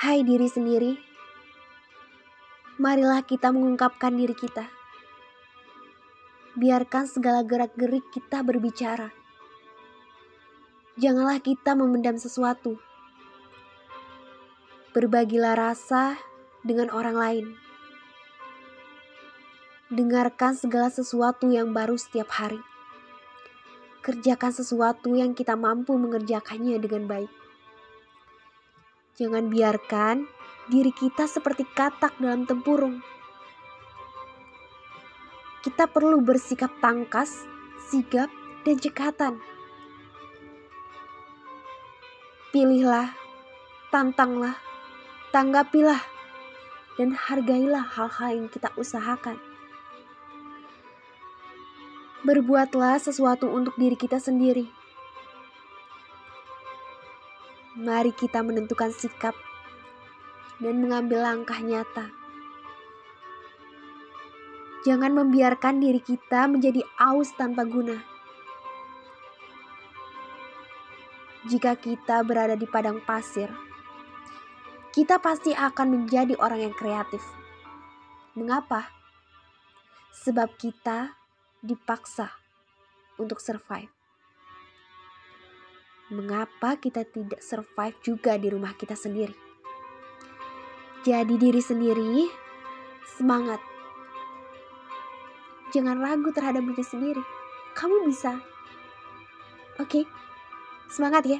Hai diri sendiri, marilah kita mengungkapkan diri kita. Biarkan segala gerak-gerik kita berbicara. Janganlah kita memendam sesuatu. Berbagilah rasa dengan orang lain. Dengarkan segala sesuatu yang baru setiap hari. Kerjakan sesuatu yang kita mampu mengerjakannya dengan baik. Jangan biarkan diri kita seperti katak dalam tempurung. Kita perlu bersikap tangkas, sigap, dan cekatan. Pilihlah, tantanglah, tanggapilah, dan hargailah hal-hal yang kita usahakan. Berbuatlah sesuatu untuk diri kita sendiri Mari kita menentukan sikap dan mengambil langkah nyata. Jangan membiarkan diri kita menjadi aus tanpa guna. Jika kita berada di padang pasir, kita pasti akan menjadi orang yang kreatif. Mengapa? Sebab kita dipaksa untuk survive mengapa kita tidak survive juga di rumah kita sendiri. Jadi diri sendiri, semangat. Jangan ragu terhadap diri sendiri. Kamu bisa. Oke, semangat ya.